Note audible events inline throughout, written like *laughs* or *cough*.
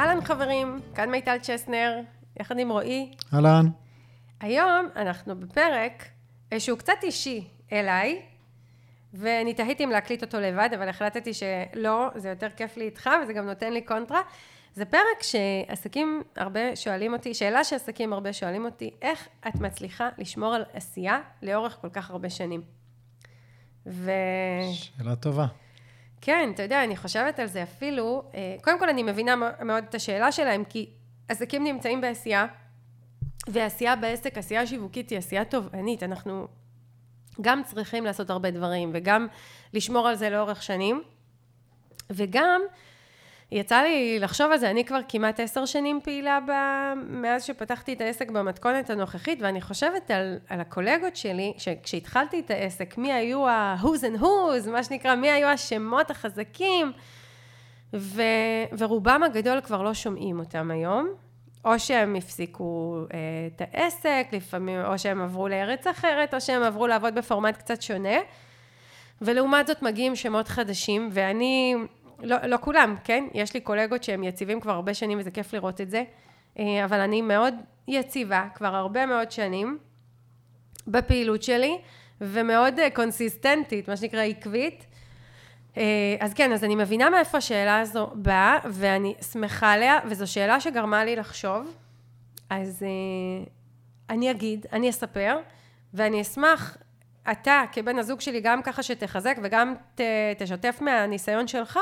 אהלן חברים, כאן מיטל צ'סנר, יחד עם רועי. אהלן. היום אנחנו בפרק שהוא קצת אישי אליי, ואני תהיתי אם להקליט אותו לבד, אבל החלטתי שלא, זה יותר כיף לי איתך, וזה גם נותן לי קונטרה. זה פרק שעסקים הרבה שואלים אותי, שאלה שעסקים הרבה שואלים אותי, איך את מצליחה לשמור על עשייה לאורך כל כך הרבה שנים? ו... שאלה טובה. כן, אתה יודע, אני חושבת על זה אפילו, אה, קודם כל אני מבינה מאוד את השאלה שלהם, כי עסקים נמצאים בעשייה, ועשייה בעסק, עשייה שיווקית היא עשייה תובענית, אנחנו גם צריכים לעשות הרבה דברים, וגם לשמור על זה לאורך שנים, וגם יצא לי לחשוב על זה, אני כבר כמעט עשר שנים פעילה ב... מאז שפתחתי את העסק במתכונת הנוכחית, ואני חושבת על, על הקולגות שלי, שכשהתחלתי את העסק, מי היו ה-who's and who's, מה שנקרא, מי היו השמות החזקים, ו... ורובם הגדול כבר לא שומעים אותם היום, או שהם הפסיקו אה, את העסק, לפעמים, או שהם עברו לארץ אחרת, או שהם עברו לעבוד בפורמט קצת שונה. ולעומת זאת מגיעים שמות חדשים, ואני לא, לא כולם, כן? יש לי קולגות שהם יציבים כבר הרבה שנים וזה כיף לראות את זה, אה, אבל אני מאוד יציבה כבר הרבה מאוד שנים בפעילות שלי, ומאוד אה, קונסיסטנטית, מה שנקרא עקבית. אה, אז כן, אז אני מבינה מאיפה השאלה הזו באה, ואני שמחה עליה, וזו שאלה שגרמה לי לחשוב. אז אני אגיד, אני אספר, ואני אשמח אתה כבן הזוג שלי גם ככה שתחזק וגם ת, תשתף מהניסיון שלך,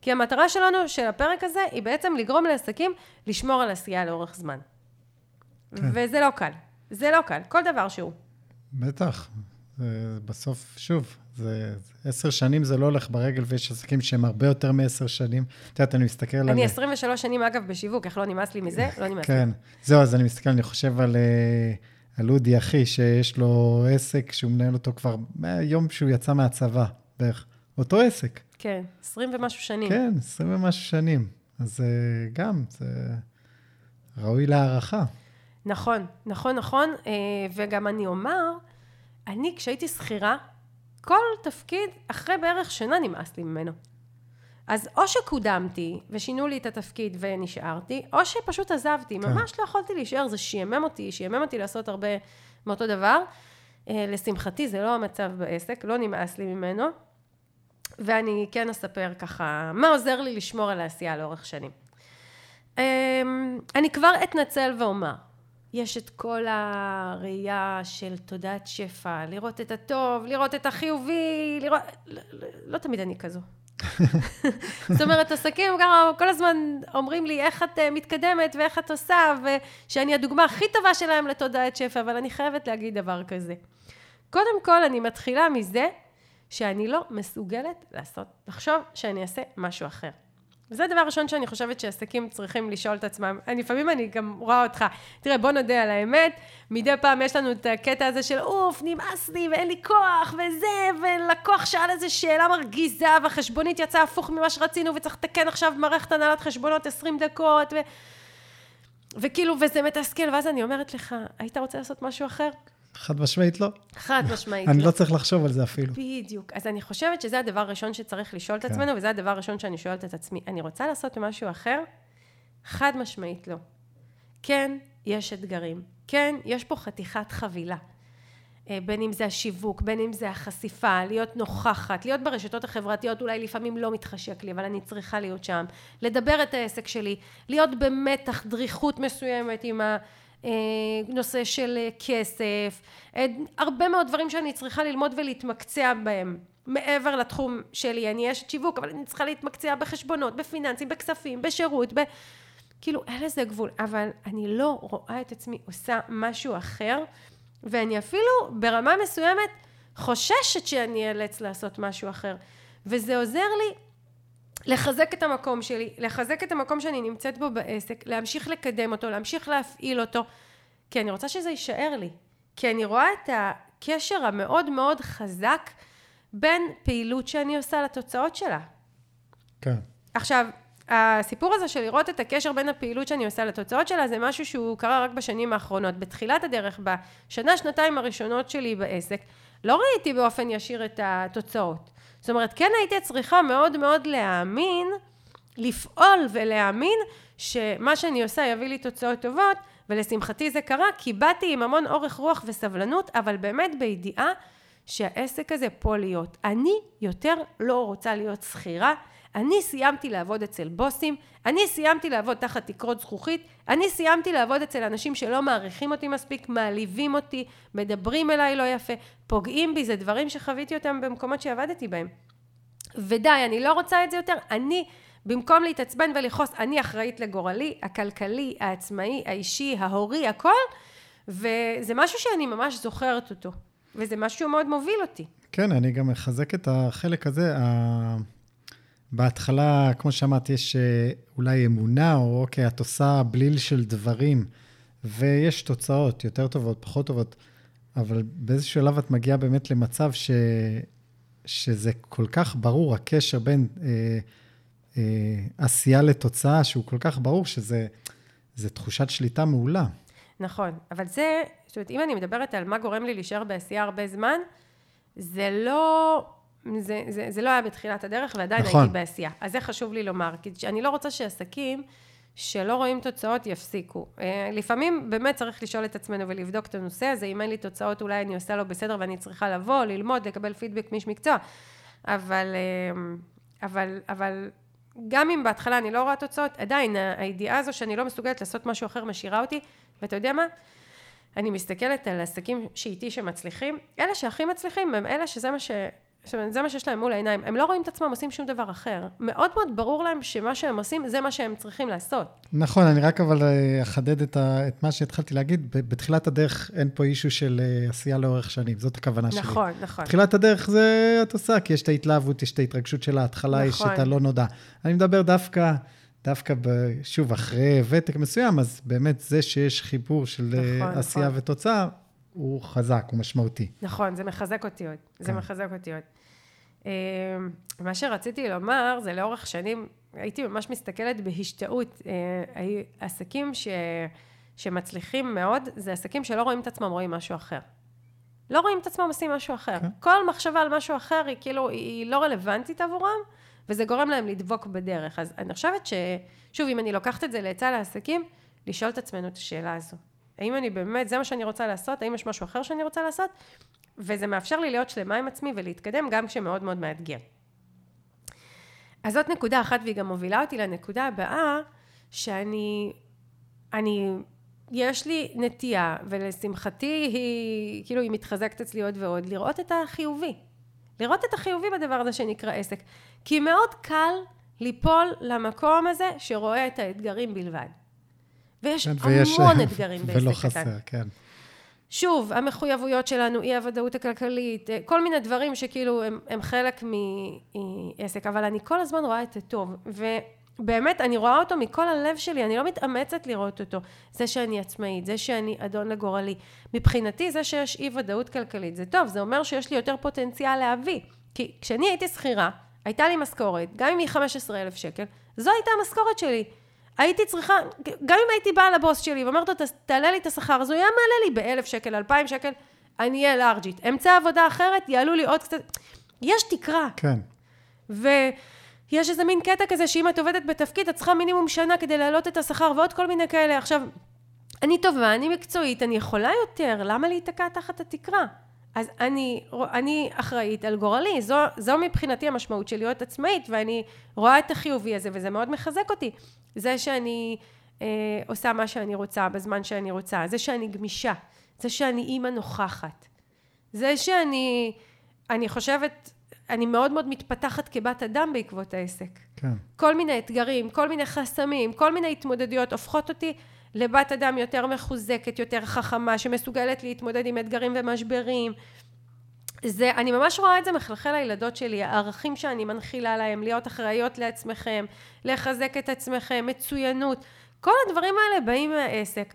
כי המטרה שלנו של הפרק הזה היא בעצם לגרום לעסקים לשמור על עשייה לאורך זמן. כן. וזה לא קל. זה לא קל, כל דבר שהוא. בטח. זה בסוף, שוב, זה עשר שנים זה לא הולך ברגל, ויש עסקים שהם הרבה יותר מעשר שנים. את יודעת, אני מסתכל על... אני 23 שנים, אגב, בשיווק, איך לא נמאס לי מזה? לא נמאס לי. כן. זהו, אז אני מסתכל, אני חושב על... Uh, על אודי אחי, שיש לו עסק שהוא מנהל אותו כבר מהיום שהוא יצא מהצבא, בערך. אותו עסק. כן, 20 ומשהו שנים. כן, 20 ומשהו שנים. אז אה, גם, זה ראוי להערכה. נכון, נכון, נכון. אה, וגם אני אומר, אני כשהייתי שכירה, כל תפקיד, אחרי בערך שנה נמאס לי ממנו. אז או שקודמתי ושינו לי את התפקיד ונשארתי, או שפשוט עזבתי. כן. ממש לא יכולתי להישאר, זה שיאמם אותי, שיאמם אותי לעשות הרבה מאותו דבר. אה, לשמחתי זה לא המצב בעסק, לא נמאס לי ממנו. ואני כן אספר ככה, מה עוזר לי לשמור על העשייה לאורך שנים. אמ, אני כבר אתנצל ואומר, יש את כל הראייה של תודעת שפע, לראות את הטוב, לראות את החיובי, לראות... לא, לא, לא תמיד אני כזו. *laughs* זאת אומרת, עסקים כל הזמן אומרים לי איך את אה, מתקדמת ואיך את עושה, ושאני הדוגמה הכי טובה שלהם לתודעת שפע, אבל אני חייבת להגיד דבר כזה. קודם כל, אני מתחילה מזה שאני לא מסוגלת לעשות, לחשוב שאני אעשה משהו אחר. וזה הדבר הראשון שאני חושבת שעסקים צריכים לשאול את עצמם. אני, לפעמים אני גם רואה אותך. תראה, בוא נודה על האמת, מדי פעם יש לנו את הקטע הזה של אוף, נמאס לי ואין לי כוח וזה, ולקוח שאל איזה שאלה מרגיזה, והחשבונית יצאה הפוך ממה שרצינו, וצריך לתקן עכשיו מערכת הנהלת חשבונות 20 דקות, ו... וכאילו, וזה מתסכל, ואז אני אומרת לך, היית רוצה לעשות משהו אחר? חד משמעית לא. חד משמעית לא. אני לא צריך לחשוב על זה אפילו. בדיוק. אז אני חושבת שזה הדבר הראשון שצריך לשאול את כן. עצמנו, וזה הדבר הראשון שאני שואלת את עצמי. אני רוצה לעשות משהו אחר? חד משמעית לא. כן, יש אתגרים. כן, יש פה חתיכת חבילה. אה, בין אם זה השיווק, בין אם זה החשיפה, להיות נוכחת, להיות ברשתות החברתיות, אולי לפעמים לא מתחשק לי, אבל אני צריכה להיות שם, לדבר את העסק שלי, להיות במתח, דריכות מסוימת עם ה... אה, נושא של אה, כסף, אה, הרבה מאוד דברים שאני צריכה ללמוד ולהתמקצע בהם. מעבר לתחום שלי, אני אשת שיווק, אבל אני צריכה להתמקצע בחשבונות, בפיננסים, בכספים, בשירות, ב... כאילו, אין לזה גבול. אבל אני לא רואה את עצמי עושה משהו אחר, ואני אפילו ברמה מסוימת חוששת שאני אאלץ לעשות משהו אחר. וזה עוזר לי לחזק את המקום שלי, לחזק את המקום שאני נמצאת בו בעסק, להמשיך לקדם אותו, להמשיך להפעיל אותו, כי אני רוצה שזה יישאר לי. כי אני רואה את הקשר המאוד מאוד חזק בין פעילות שאני עושה לתוצאות שלה. כן. עכשיו, הסיפור הזה של לראות את הקשר בין הפעילות שאני עושה לתוצאות שלה, זה משהו שהוא קרה רק בשנים האחרונות. בתחילת הדרך, בשנה, שנתיים הראשונות שלי בעסק, לא ראיתי באופן ישיר את התוצאות. זאת אומרת, כן הייתי צריכה מאוד מאוד להאמין, לפעול ולהאמין שמה שאני עושה יביא לי תוצאות טובות, ולשמחתי זה קרה, כי באתי עם המון אורך רוח וסבלנות, אבל באמת בידיעה שהעסק הזה פה להיות. אני יותר לא רוצה להיות שכירה, אני סיימתי לעבוד אצל בוסים, אני סיימתי לעבוד תחת תקרות זכוכית, אני סיימתי לעבוד אצל אנשים שלא מעריכים אותי מספיק, מעליבים אותי, מדברים אליי לא יפה, פוגעים בי, זה דברים שחוויתי אותם במקומות שעבדתי בהם. ודי, אני לא רוצה את זה יותר, אני, במקום להתעצבן ולכעוס, אני אחראית לגורלי, הכלכלי, העצמאי, האישי, ההורי, הכל, וזה משהו שאני ממש זוכרת אותו, וזה משהו שמאוד מוביל אותי. כן, אני גם מחזק את החלק הזה. בהתחלה, כמו שאמרת, יש אה, אולי אמונה, או אוקיי, את עושה בליל של דברים, ויש תוצאות יותר טובות, פחות טובות, אבל באיזשהו שלב את מגיעה באמת למצב ש... שזה כל כך ברור, הקשר בין אה, אה, עשייה לתוצאה, שהוא כל כך ברור שזה תחושת שליטה מעולה. נכון, אבל זה, זאת אומרת, אם אני מדברת על מה גורם לי להישאר בעשייה הרבה זמן, זה לא זה, זה, זה לא היה בתחילת הדרך, ועדיין נכון. הייתי בעשייה. אז זה חשוב לי לומר, כי אני לא רוצה שעסקים שלא רואים תוצאות יפסיקו. אה, לפעמים באמת צריך לשאול את עצמנו ולבדוק את הנושא הזה, אם אין לי תוצאות אולי אני עושה לו בסדר ואני צריכה לבוא, ללמוד, לקבל פידבק מאיש מקצוע. אבל, אה, אבל, אבל גם אם בהתחלה אני לא רואה תוצאות, עדיין הידיעה הזו שאני לא מסוגלת לעשות משהו אחר משאירה אותי, ואתה יודע מה? אני מסתכלת על עסקים שאיתי שמצליחים, אלה שהכי מצליחים הם אלה שזה מה ש... זאת אומרת, זה מה שיש להם מול העיניים. הם לא רואים את עצמם עושים שום דבר אחר. מאוד מאוד ברור להם שמה שהם עושים, זה מה שהם צריכים לעשות. נכון, אני רק אבל אה, אחדד את, ה, את מה שהתחלתי להגיד. בתחילת הדרך אין פה אישו של אה, עשייה לאורך שנים, זאת הכוונה נכון, שלי. נכון, נכון. בתחילת הדרך זה את עושה, כי יש את ההתלהבות, יש את ההתרגשות של ההתחלה, נכון. יש את הלא נודע. אני מדבר דווקא... דווקא, ב, שוב, אחרי ותק מסוים, אז באמת זה שיש חיבור של אה, נכון, עשייה נכון. ותוצאה, הוא חזק, הוא משמעותי. נכון, זה מחזק אותי עוד. כן. זה מחזק אותי עוד. אמ, מה שרציתי לומר, זה לאורך שנים, הייתי ממש מסתכלת בהשתאות. אה, עסקים ש... שמצליחים מאוד, זה עסקים שלא רואים את עצמם רואים משהו אחר. לא רואים את עצמם עושים משהו אחר. כן. כל מחשבה על משהו אחר היא כאילו, היא לא רלוונטית עבורם, וזה גורם להם לדבוק בדרך. אז אני חושבת ש... שוב, אם אני לוקחת את זה לעצה לעסקים, לשאול את עצמנו את השאלה הזו. האם אני באמת, זה מה שאני רוצה לעשות? האם יש משהו אחר שאני רוצה לעשות? וזה מאפשר לי להיות שלמה עם עצמי ולהתקדם גם כשמאוד מאוד מאתגר. אז זאת נקודה אחת והיא גם מובילה אותי לנקודה הבאה שאני, אני, יש לי נטייה ולשמחתי היא, כאילו היא מתחזקת אצלי עוד ועוד, לראות את החיובי. לראות את החיובי בדבר הזה שנקרא עסק. כי מאוד קל ליפול למקום הזה שרואה את האתגרים בלבד. ויש כן, המון אתגרים *laughs* בעסק קטן. ולא חסר, כן. שוב, המחויבויות שלנו, אי הוודאות הכלכלית, אה, כל מיני דברים שכאילו הם, הם חלק מעסק, אבל אני כל הזמן רואה את הטוב, ובאמת אני רואה אותו מכל הלב שלי, אני לא מתאמצת לראות אותו, זה שאני עצמאית, זה שאני אדון לגורלי, מבחינתי זה שיש אי ודאות כלכלית, זה טוב, זה אומר שיש לי יותר פוטנציאל להביא, כי כשאני הייתי שכירה, הייתה לי משכורת, גם אם היא 15 אלף שקל, זו הייתה המשכורת שלי. הייתי צריכה, גם אם הייתי באה לבוס שלי ואומרת לו, תעלה לי את השכר, אז הוא היה מעלה לי באלף שקל, אלפיים שקל, אני אהיה לארג'ית. אמצע עבודה אחרת, יעלו לי עוד קצת... יש תקרה. כן. ויש איזה מין קטע כזה שאם את עובדת בתפקיד, את צריכה מינימום שנה כדי להעלות את השכר, ועוד כל מיני כאלה. עכשיו, אני טובה, אני מקצועית, אני יכולה יותר, למה להיתקע תחת התקרה? אז אני, אני אחראית על גורלי, זו, זו מבחינתי המשמעות של להיות עצמאית, ואני רואה את החיובי הזה, וזה מאוד מחזק אותי. זה שאני אה, עושה מה שאני רוצה בזמן שאני רוצה, זה שאני גמישה, זה שאני אימא נוכחת, זה שאני, אני חושבת, אני מאוד מאוד מתפתחת כבת אדם בעקבות העסק. כן. כל מיני אתגרים, כל מיני חסמים, כל מיני התמודדויות הופכות אותי לבת אדם יותר מחוזקת, יותר חכמה, שמסוגלת להתמודד עם אתגרים ומשברים. זה, אני ממש רואה את זה מחלחל לילדות שלי, הערכים שאני מנחילה להם, להיות אחראיות לעצמכם, לחזק את עצמכם, מצוינות, כל הדברים האלה באים מהעסק.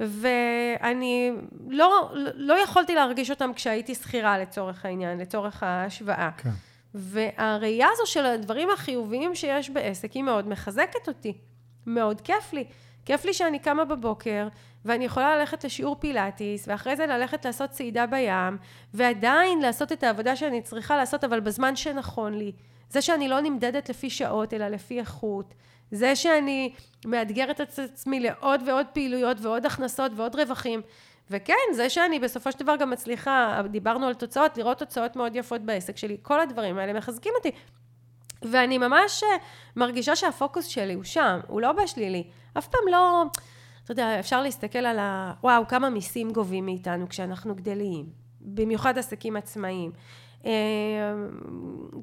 ואני לא, לא יכולתי להרגיש אותם כשהייתי שכירה לצורך העניין, לצורך ההשוואה. כן. והראייה הזו של הדברים החיוביים שיש בעסק היא מאוד מחזקת אותי, מאוד כיף לי. כיף לי שאני קמה בבוקר, ואני יכולה ללכת לשיעור פילאטיס, ואחרי זה ללכת לעשות צעידה בים, ועדיין לעשות את העבודה שאני צריכה לעשות, אבל בזמן שנכון לי. זה שאני לא נמדדת לפי שעות, אלא לפי איכות. זה שאני מאתגרת את עצמי לעוד ועוד פעילויות ועוד הכנסות ועוד רווחים. וכן, זה שאני בסופו של דבר גם מצליחה, דיברנו על תוצאות, לראות תוצאות מאוד יפות בעסק שלי, כל הדברים האלה מחזקים אותי. ואני ממש אה, מרגישה שהפוקוס שלי הוא שם, הוא לא בשלילי. אף פעם לא, אתה יודע, אפשר להסתכל על ה... וואו, כמה מיסים גובים מאיתנו כשאנחנו גדלים. במיוחד עסקים עצמאיים. אה,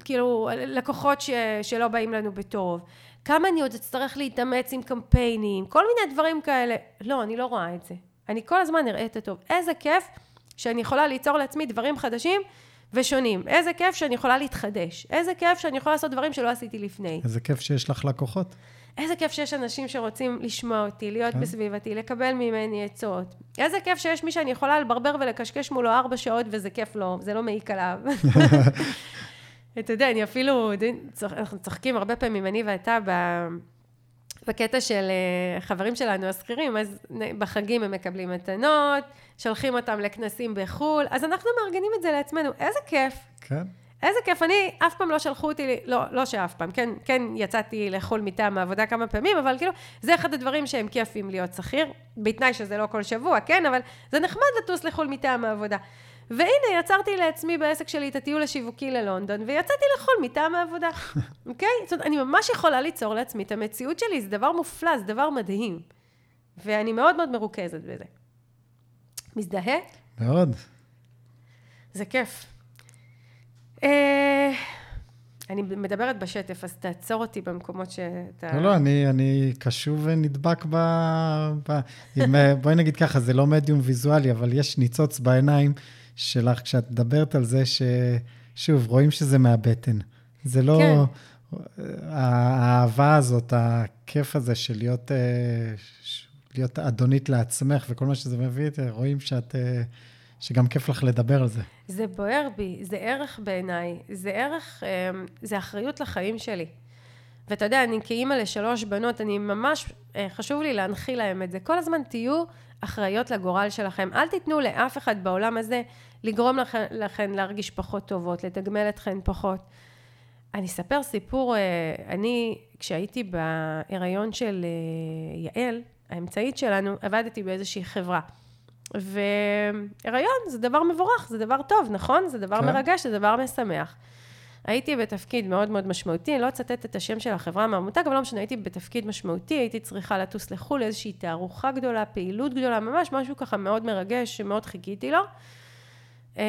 כאילו, לקוחות ש, שלא באים לנו בטוב. כמה אני עוד אצטרך להתאמץ עם קמפיינים, כל מיני דברים כאלה. לא, אני לא רואה את זה. אני כל הזמן אראה את הטוב. איזה כיף שאני יכולה ליצור לעצמי דברים חדשים ושונים. איזה כיף שאני יכולה להתחדש. איזה כיף שאני יכולה לעשות דברים שלא עשיתי לפני. איזה כיף שיש לך לקוחות. איזה כיף שיש אנשים שרוצים לשמוע אותי, להיות כן. בסביבתי, לקבל ממני עצות. איזה כיף שיש מי שאני יכולה לברבר ולקשקש מולו ארבע שעות וזה כיף לו, זה לא מעיק עליו. *laughs* אתה יודע, אני אפילו, אנחנו צוחקים הרבה פעמים, אני ואתה, בקטע של אה, חברים שלנו השכירים, אז בחגים הם מקבלים מתנות, שולחים אותם לכנסים בחו"ל, אז אנחנו מארגנים את זה לעצמנו. איזה כיף. כן. איזה כיף. אני, אף פעם לא שלחו אותי, לא, לא שאף פעם, כן, כן יצאתי לחו"ל מטעם העבודה כמה פעמים, אבל כאילו, זה אחד הדברים שהם כיפים להיות שכיר, בתנאי שזה לא כל שבוע, כן, אבל זה נחמד לטוס לחו"ל מטעם העבודה. והנה, יצרתי לעצמי בעסק שלי את הטיול השיווקי ללונדון, ויצאתי לחו"ל מטעם העבודה, *laughs* אוקיי? זאת אומרת, אני ממש יכולה ליצור לעצמי את המציאות שלי, זה דבר מופלא, זה דבר מדהים. ואני מאוד מאוד מרוכזת בזה. מזדהה? מאוד. זה כיף. אה, אני מדברת בשטף, אז תעצור אותי במקומות שאתה... לא, לא, אני, אני קשוב ונדבק ב... ב... עם, אה, בואי נגיד ככה, זה לא מדיום ויזואלי, אבל יש ניצוץ בעיניים שלך כשאת מדברת על זה ששוב, רואים שזה מהבטן. זה לא... כן. האהבה הזאת, הכיף הזה של להיות, אה, להיות אדונית לעצמך וכל מה שזה מביא, רואים שאת... שגם כיף לך לדבר על זה. זה בוער בי, זה ערך בעיניי, זה ערך, אמ, זה אחריות לחיים שלי. ואתה יודע, אני כאימא לשלוש בנות, אני ממש, אה, חשוב לי להנחיל להם את זה. כל הזמן תהיו אחראיות לגורל שלכם. אל תיתנו לאף אחד בעולם הזה לגרום לכן, לכן להרגיש פחות טובות, לתגמל אתכן פחות. אני אספר סיפור, אה, אני, כשהייתי בהיריון של אה, יעל, האמצעית שלנו, עבדתי באיזושהי חברה. והריון זה דבר מבורך, זה דבר טוב, נכון? זה דבר כן. מרגש, זה דבר משמח. הייתי בתפקיד מאוד מאוד משמעותי, אני לא אצטט את השם של החברה מהמותג, אבל לא משנה, הייתי בתפקיד משמעותי, הייתי צריכה לטוס לחו"ל, איזושהי תערוכה גדולה, פעילות גדולה, ממש משהו ככה מאוד מרגש, שמאוד חיכיתי לו. אמ,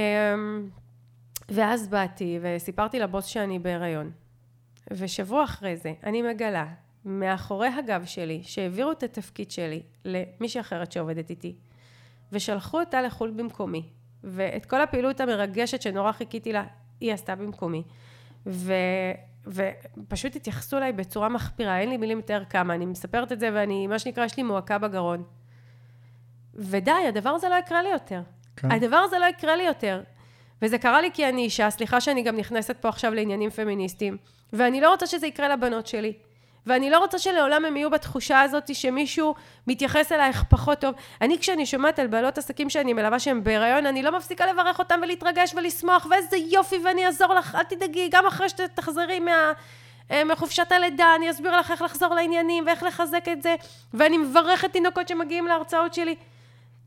ואז באתי וסיפרתי לבוס שאני בהיריון. ושבוע אחרי זה, אני מגלה, מאחורי הגב שלי, שהעבירו את התפקיד שלי למישהי אחרת שעובדת איתי, ושלחו אותה לחו"ל במקומי. ואת כל הפעילות המרגשת שנורא חיכיתי לה, היא עשתה במקומי. ו... ופשוט התייחסו אליי בצורה מחפירה, אין לי מילים יותר כמה, אני מספרת את זה ואני, מה שנקרא, יש לי מועקה בגרון. ודי, הדבר הזה לא יקרה לי יותר. כן. הדבר הזה לא יקרה לי יותר. וזה קרה לי כי אני אישה, סליחה שאני גם נכנסת פה עכשיו לעניינים פמיניסטיים, ואני לא רוצה שזה יקרה לבנות שלי. ואני לא רוצה שלעולם הם יהיו בתחושה הזאת שמישהו מתייחס אלייך פחות טוב. אני כשאני שומעת על בעלות עסקים שאני מלווה שהם בהיריון, אני לא מפסיקה לברך אותם ולהתרגש ולשמוח, ואיזה יופי ואני אעזור לך, אל תדאגי, גם אחרי שתחזרי מה... אה, מחופשת הלידה, אני אסביר לך איך לחזור לעניינים ואיך לחזק את זה, ואני מברכת תינוקות שמגיעים להרצאות שלי.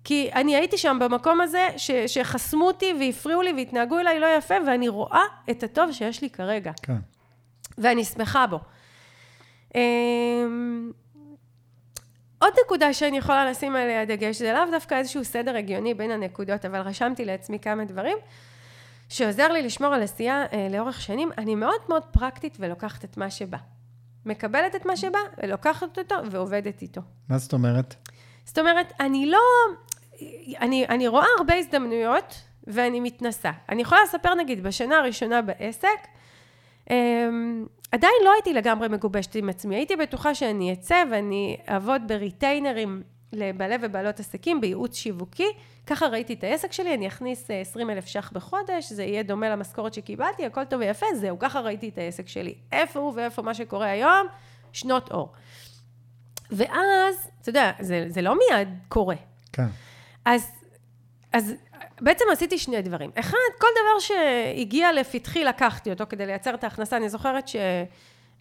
כי אני הייתי שם במקום הזה ש, שחסמו אותי והפריעו לי והתנהגו אליי לא יפה, ואני רואה את הטוב שיש לי כרגע. כן. ואני שמחה בו. אמ, עוד נקודה שאני יכולה לשים עליה דגש, זה לאו דווקא איזשהו סדר הגיוני בין הנקודות, אבל רשמתי לעצמי כמה דברים שעוזר לי לשמור על עשייה אה, לאורך שנים. אני מאוד מאוד פרקטית ולוקחת את מה שבא. מקבלת את מה שבא, ולוקחת אותו ועובדת איתו. מה זאת אומרת? זאת אומרת, אני לא... אני, אני רואה הרבה הזדמנויות ואני מתנסה. אני יכולה לספר נגיד בשנה הראשונה בעסק, אמ, עדיין לא הייתי לגמרי מגובשת עם עצמי, הייתי בטוחה שאני אצא ואני אעבוד בריטיינרים לבעלי ובעלות עסקים בייעוץ שיווקי, ככה ראיתי את העסק שלי, אני אכניס 20 אה, אלף ש"ח בחודש, זה יהיה דומה למשכורת שקיבלתי, הכל טוב ויפה, זהו, ככה ראיתי את העסק שלי. איפה הוא ואיפה מה שקורה היום? שנות אור. ואז, אתה יודע, זה, זה לא מיד קורה. כן. אז, אז בעצם עשיתי שני דברים. אחד, כל דבר שהגיע לפתחי לקחתי אותו כדי לייצר את ההכנסה. אני זוכרת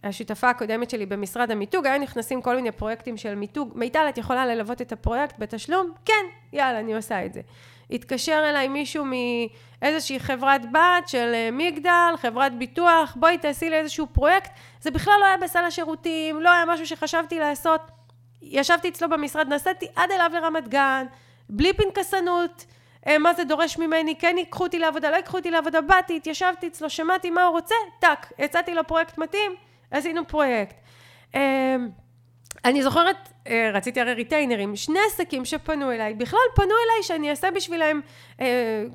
השותפה הקודמת שלי במשרד המיתוג, היו נכנסים כל מיני פרויקטים של מיתוג. מיטל, את יכולה ללוות את הפרויקט בתשלום? כן, יאללה, אני עושה את זה. התקשר אליי מישהו מאיזושהי חברת בת של אה, מגדל, חברת ביטוח, בואי תעשי לי איזשהו פרויקט. זה בכלל לא היה בסל השירותים, לא היה משהו שחשבתי לעשות. ישבתי אצלו במשרד, נסעתי עד אליו לרמת גן, בלי פנקסנות. אה, מה זה דורש ממני, כן ייקחו אותי לעבודה, לא ייקחו אותי לעבודה, באתי, התיישבתי אצלו, שמעתי מה הוא רוצה, טאק, הצעתי לו פרויקט מתאים, עשינו פרויקט. אה, אני זוכרת, אה, רציתי הרי ריטיינרים, שני עסקים שפנו אליי, בכלל פנו אליי שאני אעשה בשבילם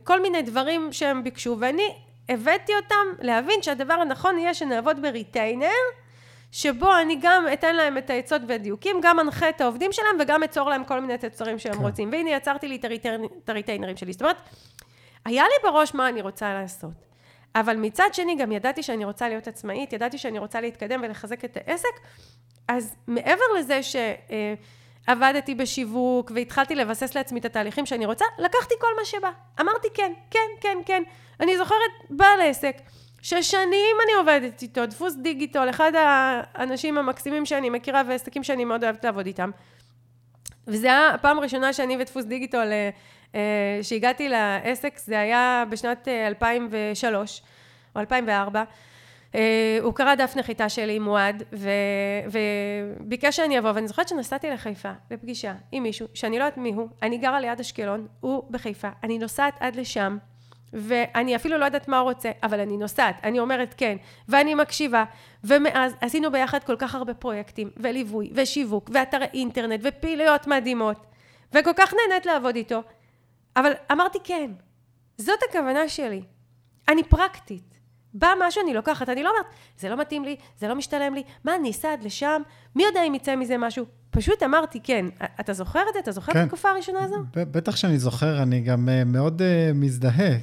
כל מיני דברים שהם ביקשו, ואני הבאתי אותם להבין שהדבר הנכון יהיה שנעבוד בריטיינר, שבו אני גם אתן להם את העצות והדיוקים, גם אנחה את העובדים שלהם וגם אצור להם כל מיני תוצרים שהם כן. רוצים. והנה יצרתי לי את הריטיינרים שלי. זאת אומרת, היה לי בראש מה אני רוצה לעשות. אבל מצד שני גם ידעתי שאני רוצה להיות עצמאית, ידעתי שאני רוצה להתקדם ולחזק את העסק, אז מעבר לזה שעבדתי בשיווק והתחלתי לבסס לעצמי את התהליכים שאני רוצה, לקחתי כל מה שבא. אמרתי כן, כן, כן, כן. אני זוכרת בעל עסק. ששנים אני עובדת איתו, דפוס דיגיטול, אחד האנשים המקסימים שאני מכירה ועסקים שאני מאוד אוהבת לעבוד איתם. וזה היה הפעם הראשונה שאני ודפוס דיגיטול, אה, אה, שהגעתי לעסק, זה היה בשנת 2003 אה, או 2004. הוא קרא דף נחיתה שלי, מועד, ו... וביקש שאני אבוא, ואני זוכרת שנסעתי לחיפה לפגישה עם מישהו, שאני לא יודעת מי הוא, אני גרה ליד אשקלון, הוא בחיפה, אני נוסעת עד לשם, ואני אפילו לא יודעת מה הוא רוצה, אבל אני נוסעת, אני אומרת כן, ואני מקשיבה, ומאז עשינו ביחד כל כך הרבה פרויקטים, וליווי, ושיווק, ואתרי אינטרנט, ופעילויות מדהימות, וכל כך נהנית לעבוד איתו, אבל אמרתי כן, זאת הכוונה שלי, אני פרקטית. בא משהו, אני לוקחת, אני לא אומרת, זה לא מתאים לי, זה לא משתלם לי, מה, אני אסע עד לשם, מי יודע אם יצא מזה משהו? פשוט אמרתי, כן. אתה זוכר את זה? אתה זוכר כן. את התקופה הראשונה הזו? בטח שאני זוכר, אני גם uh, מאוד uh, מזדהה.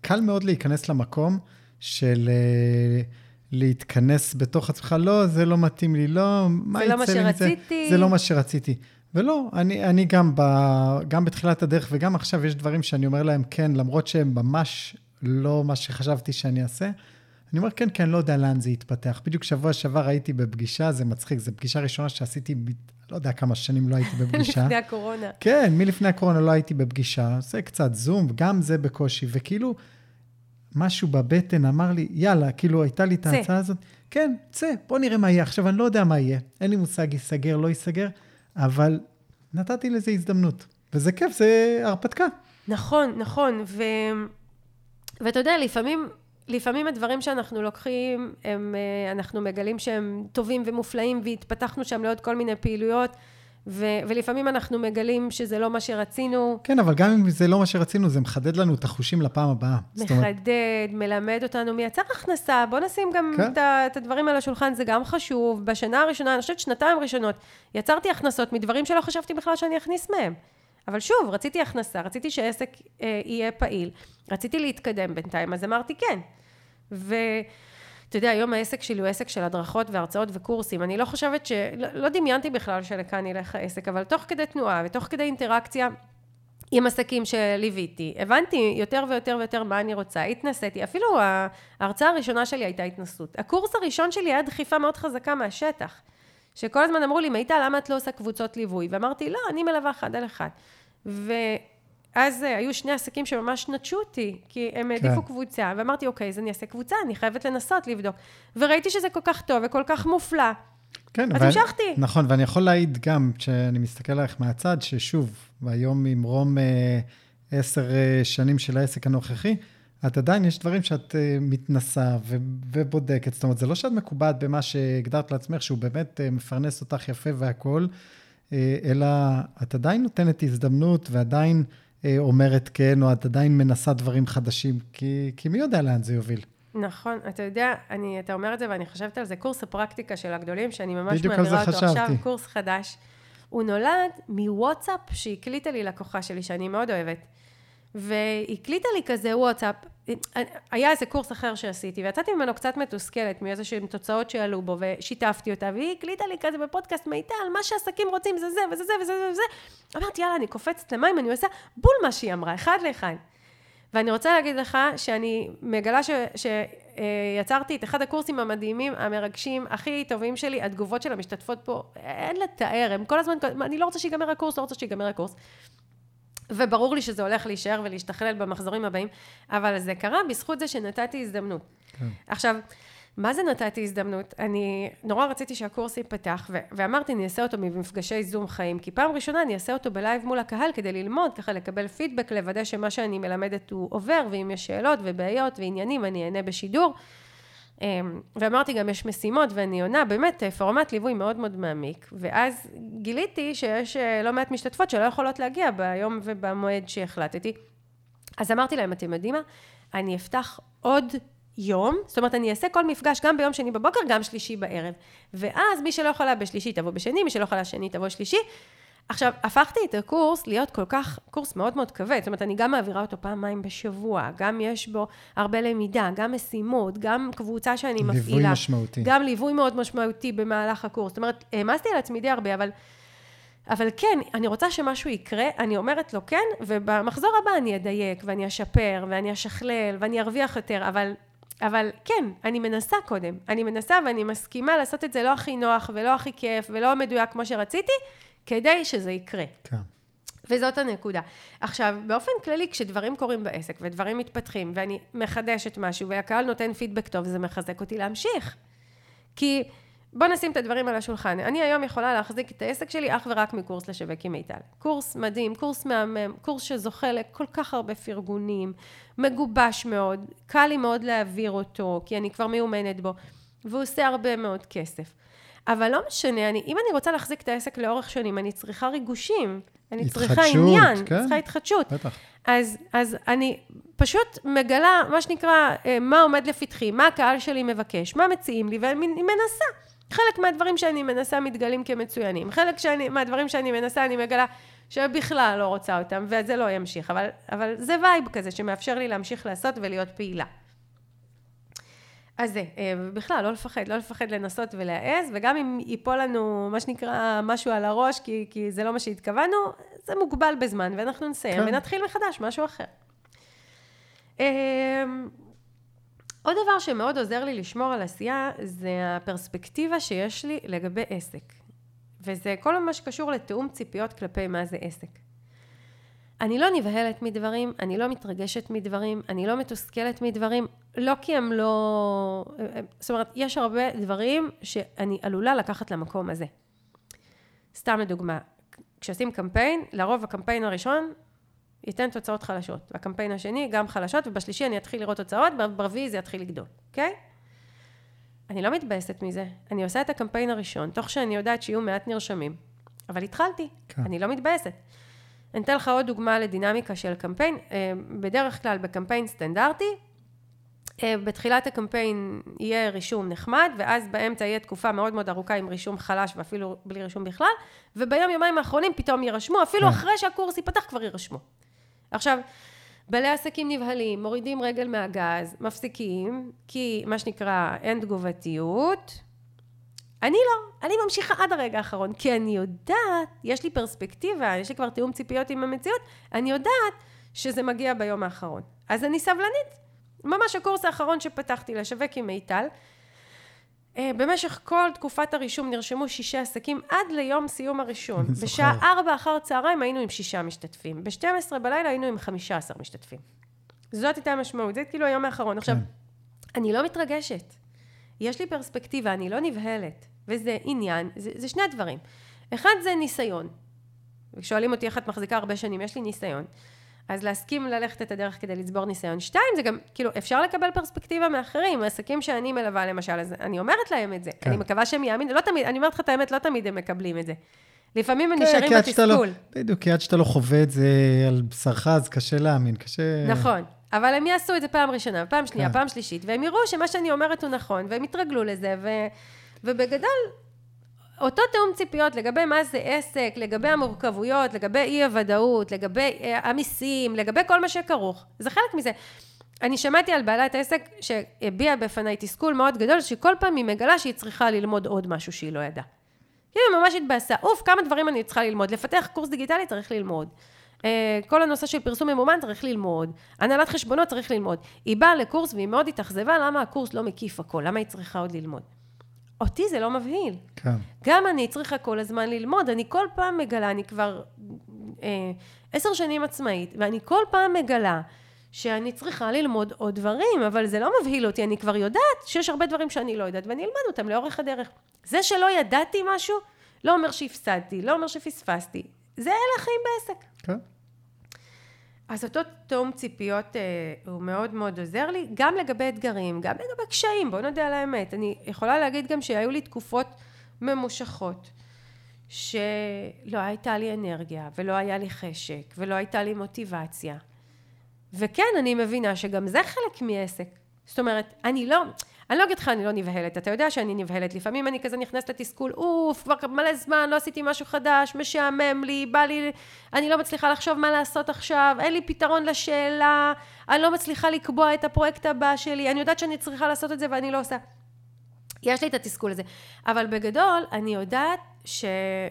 קל מאוד להיכנס למקום של uh, להתכנס בתוך עצמך, לא, זה לא מתאים לי, לא, מה יצא לי מזה? זה לא מה שרציתי. זה לא מה שרציתי. ולא, אני, אני גם, ב, גם בתחילת הדרך וגם עכשיו יש דברים שאני אומר להם כן, למרות שהם ממש לא מה שחשבתי שאני אעשה. אני אומר, כן, כן, לא יודע לאן זה יתפתח. בדיוק שבוע שעבר הייתי בפגישה, זה מצחיק, זו פגישה ראשונה שעשיתי, לא יודע כמה שנים לא הייתי *laughs* בפגישה. לפני הקורונה. כן, מלפני הקורונה לא הייתי בפגישה, זה קצת זום, גם זה בקושי, וכאילו, משהו בבטן אמר לי, יאללה, כאילו, הייתה לי את ההצעה הזאת, כן, צא, בוא נראה מה יהיה. עכשיו, אני לא יודע מה יהיה, אין לי מושג ייסגר, לא ייסגר, אבל נתתי לזה הזדמנות. וזה כיף, זה הרפתקה. נכון, נכון, ו... ואתה יודע, לפעמים לפעמים הדברים שאנחנו לוקחים, הם, אה, אנחנו מגלים שהם טובים ומופלאים והתפתחנו שם לעוד כל מיני פעילויות. ו- ולפעמים אנחנו מגלים שזה לא מה שרצינו. כן, אבל גם אם זה לא מה שרצינו, זה מחדד לנו את החושים לפעם הבאה. מחדד, אומרת... מלמד אותנו, מייצר הכנסה. בוא נשים גם כן. את, את הדברים על השולחן, זה גם חשוב. בשנה הראשונה, אני חושבת שנתיים ראשונות, יצרתי הכנסות מדברים שלא חשבתי בכלל שאני אכניס מהם. אבל שוב, רציתי הכנסה, רציתי שעסק אה, יהיה פעיל, רציתי להתקדם בינתיים, אז אמרתי כן. ואתה יודע, היום העסק שלי הוא עסק של הדרכות והרצאות וקורסים. אני לא חושבת ש... לא, לא דמיינתי בכלל שלכאן ילך העסק, אבל תוך כדי תנועה ותוך כדי אינטראקציה עם עסקים שליוויתי, הבנתי יותר ויותר ויותר מה אני רוצה, התנסיתי, אפילו ההרצאה הראשונה שלי הייתה התנסות. הקורס הראשון שלי היה דחיפה מאוד חזקה מהשטח. שכל הזמן אמרו לי, מיטל, למה את לא עושה קבוצות ליווי? ואמרתי, לא, אני מלווה אחד על אחד. ו... אז אה, היו שני עסקים שממש נטשו אותי, כי הם העדיפו כן. קבוצה, ואמרתי, אוקיי, אז אני אעשה קבוצה, אני חייבת לנסות לבדוק. וראיתי שזה כל כך טוב וכל כך מופלא. כן, אז המשכתי. נכון, ואני יכול להעיד גם, כשאני מסתכל עליך מהצד, ששוב, היום ממרום אה, עשר אה, שנים של העסק הנוכחי, את עדיין, יש דברים שאת אה, מתנסה ו- ובודקת. זאת אומרת, זה לא שאת מקובעת במה שהגדרת לעצמך, שהוא באמת אה, מפרנס אותך יפה והכול, אה, אלא את עדיין נותנת הזדמנות ועדיין... אומרת כן, או את עדיין מנסה דברים חדשים, כי, כי מי יודע לאן זה יוביל. נכון, אתה יודע, אני, אתה אומר את זה ואני חושבת על זה, קורס הפרקטיקה של הגדולים, שאני ממש מעבירה אותו חשבתי. עכשיו, קורס חדש. הוא נולד מוואטסאפ שהקליטה לי לקוחה שלי, שאני מאוד אוהבת. והקליטה לי כזה וואטסאפ, היה איזה קורס אחר שעשיתי, ויצאתי ממנו קצת מתוסכלת מאיזה שהן תוצאות שעלו בו, ושיתפתי אותה, והיא הקליטה לי כזה בפודקאסט מיטל, מה שעסקים רוצים זה זה וזה זה וזה וזה, אמרתי, יאללה, אני קופצת למים, אני עושה בול מה שהיא אמרה, אחד לאחד. ואני רוצה להגיד לך שאני מגלה ש... ש... יצרתי את אחד הקורסים המדהימים, המרגשים, הכי טובים שלי, התגובות של המשתתפות פה, אין לתאר, הם כל הזמן, אני לא רוצה שיגמר הקורס, לא רוצה שיגמר הקורס. וברור לי שזה הולך להישאר ולהשתכלל במחזורים הבאים, אבל זה קרה בזכות זה שנתתי הזדמנות. כן. עכשיו, מה זה נתתי הזדמנות? אני נורא רציתי שהקורס ייפתח, ו- ואמרתי, אני אעשה אותו במפגשי זום חיים, כי פעם ראשונה אני אעשה אותו בלייב מול הקהל כדי ללמוד, ככה לקבל פידבק, לוודא שמה שאני מלמדת הוא עובר, ואם יש שאלות ובעיות ועניינים, אני אענה בשידור. אמ, ואמרתי גם, יש משימות ואני עונה, באמת, פורמט ליווי מאוד מאוד מעמיק. ואז גיליתי שיש אה, לא מעט משתתפות שלא יכולות להגיע ביום ובמועד שהחלטתי. אז אמרתי להם, אתם יודעים מה? אני אפתח עוד יום, זאת אומרת, אני אעשה כל מפגש גם ביום שני בבוקר, גם שלישי בערב. ואז מי שלא יכולה בשלישי תבוא בשני, מי שלא יכולה שני תבוא שלישי. עכשיו, הפכתי את הקורס להיות כל כך, קורס מאוד מאוד כבד, זאת אומרת, אני גם מעבירה אותו פעמיים בשבוע, גם יש בו הרבה למידה, גם משימות, גם קבוצה שאני מפעילה. ליווי משמעותי. גם ליווי מאוד משמעותי במהלך הקורס. זאת אומרת, העמסתי על עצמי די הרבה, אבל... אבל כן, אני רוצה שמשהו יקרה, אני אומרת לו כן, ובמחזור הבא אני אדייק, ואני אשפר, ואני אשכלל, ואני ארוויח יותר, אבל אבל כן, אני מנסה קודם. אני מנסה ואני מסכימה לעשות את זה לא הכי נוח ולא הכי כיף ולא מדויק כמו שרציתי, כדי שזה יקרה. כן. וזאת הנקודה. עכשיו, באופן כללי, כשדברים קורים בעסק ודברים מתפתחים, ואני מחדשת משהו, והקהל נותן פידבק טוב, זה מחזק אותי להמשיך. כי בוא נשים את הדברים על השולחן. אני היום יכולה להחזיק את העסק שלי אך ורק מקורס לשווק עם מיטל. קורס מדהים, קורס מהמם, קורס שזוכה לכל כך הרבה פרגונים, מגובש מאוד, קל לי מאוד להעביר אותו, כי אני כבר מיומנת בו, והוא עושה הרבה מאוד כסף. אבל לא משנה, אני, אם אני רוצה להחזיק את העסק לאורך שנים, אני צריכה ריגושים. אני צריכה עניין, כן? צריכה התחדשות. בטח. אז, אז אני פשוט מגלה, מה שנקרא, אה, מה עומד לפתחי, מה הקהל שלי מבקש, מה מציעים לי, ואני מנסה. חלק מהדברים שאני מנסה מתגלים כמצוינים. חלק שאני, מהדברים שאני מנסה, אני מגלה שבכלל לא רוצה אותם, וזה לא ימשיך. אבל, אבל זה vibe כזה שמאפשר לי להמשיך לעשות ולהיות פעילה. אז זה, אה, בכלל, לא לפחד, לא לפחד לנסות ולהעז, וגם אם ייפול לנו, מה שנקרא, משהו על הראש, כי, כי זה לא מה שהתכוונו, זה מוגבל בזמן, ואנחנו נסיים, כן. ונתחיל מחדש, משהו אחר. אה, עוד דבר שמאוד עוזר לי לשמור על עשייה, זה הפרספקטיבה שיש לי לגבי עסק. וזה כל מה שקשור לתיאום ציפיות כלפי מה זה עסק. אני לא נבהלת מדברים, אני לא מתרגשת מדברים, אני לא מתוסכלת מדברים, לא כי הם לא... זאת אומרת, יש הרבה דברים שאני עלולה לקחת למקום הזה. סתם לדוגמה, כשעושים קמפיין, לרוב הקמפיין הראשון ייתן תוצאות חלשות. והקמפיין השני גם חלשות, ובשלישי אני אתחיל לראות תוצאות, ברביעי זה יתחיל לגדול, אוקיי? אני לא מתבאסת מזה. אני עושה את הקמפיין הראשון, תוך שאני יודעת שיהיו מעט נרשמים. אבל התחלתי, כן. אני לא מתבאסת. אני אתן לך עוד דוגמה לדינמיקה של קמפיין. אה, בדרך כלל בקמפיין סטנדרטי, אה, בתחילת הקמפיין יהיה רישום נחמד, ואז באמצע יהיה תקופה מאוד מאוד ארוכה עם רישום חלש ואפילו בלי רישום בכלל, וביום יומיים האחרונים פתאום יירשמו, אפילו כן. אחרי שהקורס ייפתח כבר יירשמו. עכשיו, בעלי עסקים נבהלים, מורידים רגל מהגז, מפסיקים, כי מה שנקרא אין תגובתיות. אני לא, אני ממשיכה עד הרגע האחרון, כי אני יודעת, יש לי פרספקטיבה, יש לי כבר תיאום ציפיות עם המציאות, אני יודעת שזה מגיע ביום האחרון. אז אני סבלנית. ממש הקורס האחרון שפתחתי לשווק עם מיטל, אה, במשך כל תקופת הרישום נרשמו שישה עסקים עד ליום סיום הרישום. בשעה ארבע אחר צהריים היינו עם שישה משתתפים. ב-12 בלילה היינו עם חמישה עשר משתתפים. זאת הייתה המשמעות, זה כאילו היום האחרון. עכשיו, כן. אני לא מתרגשת. יש לי פרספקטיבה, אני לא נבהלת. וזה עניין, זה, זה שני דברים. אחד זה ניסיון. שואלים אותי איך את מחזיקה הרבה שנים, יש לי ניסיון. אז להסכים ללכת את הדרך כדי לצבור ניסיון. שתיים, זה גם, כאילו, אפשר לקבל פרספקטיבה מאחרים, עסקים שאני מלווה למשל, אז אני אומרת להם את זה. כן. אני מקווה שהם יאמינו, לא תמיד, אני אומרת לך את האמת, לא תמיד הם מקבלים את זה. לפעמים הם כן, נשארים לא- בתסכול. לא, בדיוק, כי עד שאתה לא חווה את זה על בשרך, אז קשה להאמין, קשה... נכון, אבל הם יעשו את זה פעם ראשונה, פעם שנייה, כן. פעם שלישית, והם יראו שמה שאני אומרת הוא נכון, והם יתרגלו לזה, ו... ובגדול, אותו תיאום ציפיות לגבי מה זה עסק, לגבי המורכבויות, לגבי אי הוודאות, לגבי אה, המיסים, לגבי כל מה שכרוך, זה חלק מזה. אני שמעתי על בעלת עסק שהביעה בפניי תסכול מאוד גדול, שכל פעם היא מגלה שהיא צריכה ללמוד עוד משהו שהיא לא ידעה. היא ממש התבאסה, אוף, כמה דברים אני צריכה ללמוד. לפתח קורס דיגיטלי צריך ללמוד. אה, כל הנושא של פרסום ממומן צריך ללמוד, הנהלת חשבונות צריך ללמוד. היא באה לקורס והיא מאוד התאכזבה, למה הקורס לא מקיף הכל, למה היא צריכה עוד ללמוד. אותי זה לא מבהיל. כן. גם אני צריכה כל הזמן ללמוד, אני כל פעם מגלה, אני כבר אה, עשר שנים עצמאית, ואני כל פעם מגלה שאני צריכה ללמוד עוד דברים, אבל זה לא מבהיל אותי, אני כבר יודעת שיש הרבה דברים שאני לא יודעת, ואני אלמד אותם לאורך הדרך. זה שלא ידעתי משהו, לא אומר שהפסדתי, לא אומר שפספסתי. זה אלה החיים בעסק. כן. אז אותו תאום ציפיות אה, הוא מאוד מאוד עוזר לי, גם לגבי אתגרים, גם לגבי קשיים, בואו נודה על האמת. אני יכולה להגיד גם שהיו לי תקופות ממושכות, שלא הייתה לי אנרגיה, ולא היה לי חשק, ולא הייתה לי מוטיבציה. וכן, אני מבינה שגם זה חלק מעסק. זאת אומרת, אני לא, אני לא אגיד לך, אני לא נבהלת, אתה יודע שאני נבהלת. לפעמים אני כזה נכנסת לתסכול, אוף, כבר מלא זמן, לא עשיתי משהו חדש, משעמם לי, בא לי, אני לא מצליחה לחשוב מה לעשות עכשיו, אין לי פתרון לשאלה, אני לא מצליחה לקבוע את הפרויקט הבא שלי, אני יודעת שאני צריכה לעשות את זה ואני לא עושה. יש לי את התסכול הזה. אבל בגדול, אני יודעת ש,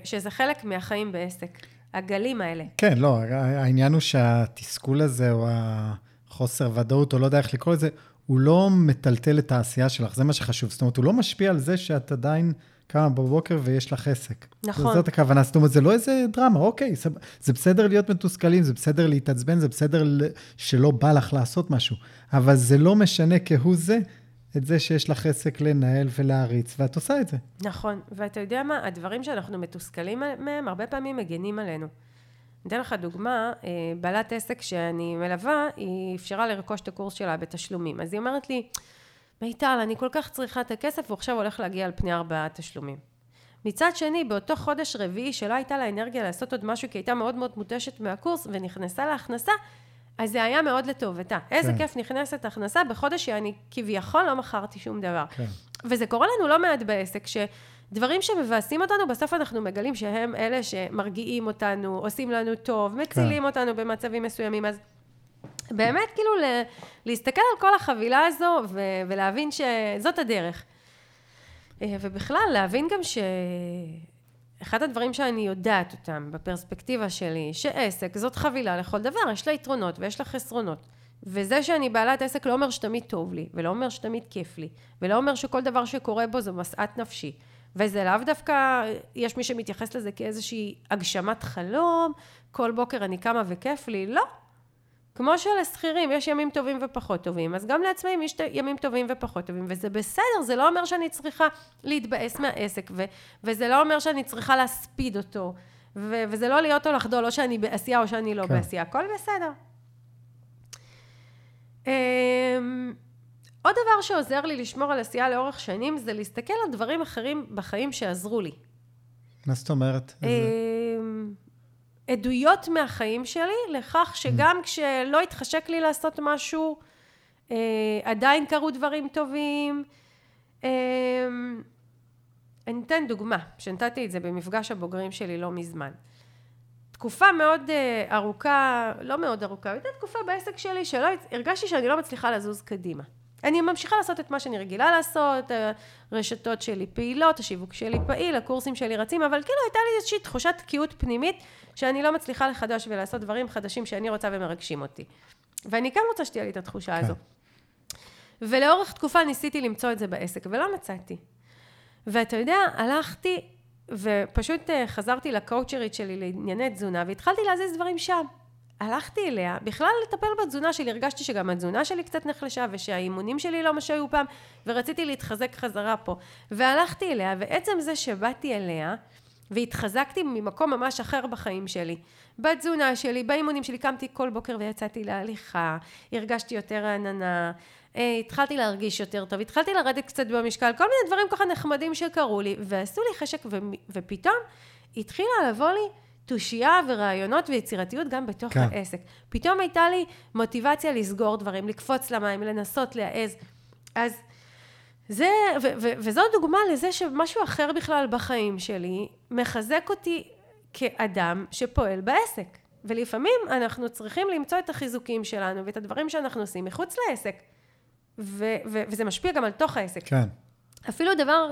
שזה חלק מהחיים בעסק. הגלים האלה. כן, לא, העניין הוא שהתסכול הזה, או החוסר ודאות, או לא יודע איך לקרוא לזה, הוא לא מטלטל את העשייה שלך, זה מה שחשוב. זאת אומרת, הוא לא משפיע על זה שאת עדיין קמה בבוקר ויש לך עסק. נכון. זאת הכוונה, זאת אומרת, זה לא איזה דרמה, אוקיי, זה בסדר להיות מתוסכלים, זה בסדר להתעצבן, זה בסדר שלא בא לך לעשות משהו, אבל זה לא משנה כהוא זה את זה שיש לך עסק לנהל ולהריץ, ואת עושה את זה. נכון, ואתה יודע מה, הדברים שאנחנו מתוסכלים מהם, הרבה פעמים מגנים עלינו. אתן לך דוגמה, אה, בעלת עסק שאני מלווה, היא אפשרה לרכוש את הקורס שלה בתשלומים. אז היא אומרת לי, מיטל, אני כל כך צריכה את הכסף, הוא עכשיו הולך להגיע על פני ארבעה תשלומים. מצד שני, באותו חודש רביעי שלא הייתה לה אנרגיה לעשות עוד משהו, כי הייתה מאוד מאוד מותשת מהקורס, ונכנסה להכנסה, אז זה היה מאוד לטובתה. איזה כן. כיף נכנסת הכנסה בחודש שאני כביכול לא מכרתי שום דבר. כן. וזה קורה לנו לא מעט בעסק, שדברים שמבאסים אותנו, בסוף אנחנו מגלים שהם אלה שמרגיעים אותנו, עושים לנו טוב, מצילים כן. אותנו במצבים מסוימים. אז באמת, כאילו, להסתכל על כל החבילה הזו ו- ולהבין שזאת הדרך. אה, ובכלל, להבין גם ש... אחד הדברים שאני יודעת אותם בפרספקטיבה שלי, שעסק זאת חבילה לכל דבר, יש לה יתרונות ויש לה חסרונות. וזה שאני בעלת עסק לא אומר שתמיד טוב לי, ולא אומר שתמיד כיף לי, ולא אומר שכל דבר שקורה בו זו משאת נפשי. וזה לאו דווקא, יש מי שמתייחס לזה כאיזושהי הגשמת חלום, כל בוקר אני קמה וכיף לי, לא. כמו שלשכירים יש ימים טובים ופחות טובים, אז גם לעצמאים יש ימים טובים ופחות טובים, וזה בסדר, זה לא אומר שאני צריכה להתבאס מהעסק, ו- וזה לא אומר שאני צריכה להספיד אותו, ו- וזה לא להיות או לחדול, או שאני בעשייה או שאני לא כן. בעשייה, הכל בסדר. עוד דבר שעוזר לי לשמור על עשייה לאורך שנים, זה להסתכל על דברים אחרים בחיים שעזרו לי. מה זאת אומרת? Um, עדויות מהחיים שלי לכך שגם. כשלא התחשק לי לעשות משהו, אה, עדיין קרו דברים טובים. אה, אני אתן דוגמה, שנתתי את זה במפגש הבוגרים שלי לא מזמן. תקופה מאוד אה, ארוכה, לא מאוד ארוכה, הייתה תקופה בעסק שלי שלא, הרגשתי שאני לא מצליחה לזוז קדימה. אני ממשיכה לעשות את מה שאני רגילה לעשות, הרשתות שלי פעילות, השיווק שלי פעיל, הקורסים שלי רצים, אבל כאילו הייתה לי איזושהי תחושת תקיעות פנימית, שאני לא מצליחה לחדש ולעשות דברים חדשים שאני רוצה ומרגשים אותי. ואני כן רוצה שתהיה לי את התחושה כן. הזו. ולאורך תקופה ניסיתי למצוא את זה בעסק, ולא מצאתי. ואתה יודע, הלכתי ופשוט אה, חזרתי לקואוצ'רית שלי לענייני תזונה, והתחלתי להזיז דברים שם. הלכתי אליה, בכלל לטפל בתזונה שלי, הרגשתי שגם התזונה שלי קצת נחלשה ושהאימונים שלי לא מה שהיו פעם ורציתי להתחזק חזרה פה. והלכתי אליה ועצם זה שבאתי אליה והתחזקתי ממקום ממש אחר בחיים שלי. בתזונה שלי, באימונים שלי, קמתי כל בוקר ויצאתי להליכה, הרגשתי יותר רעננה, אה, התחלתי להרגיש יותר טוב, התחלתי לרדת קצת במשקל, כל מיני דברים ככה נחמדים שקרו לי ועשו לי חשק ופתאום התחילה לבוא לי תושייה ורעיונות ויצירתיות גם בתוך כן. העסק. פתאום הייתה לי מוטיבציה לסגור דברים, לקפוץ למים, לנסות להעז. אז זה, ו- ו- וזו דוגמה לזה שמשהו אחר בכלל בחיים שלי מחזק אותי כאדם שפועל בעסק. ולפעמים אנחנו צריכים למצוא את החיזוקים שלנו ואת הדברים שאנחנו עושים מחוץ לעסק. ו- ו- וזה משפיע גם על תוך העסק. כן. אפילו דבר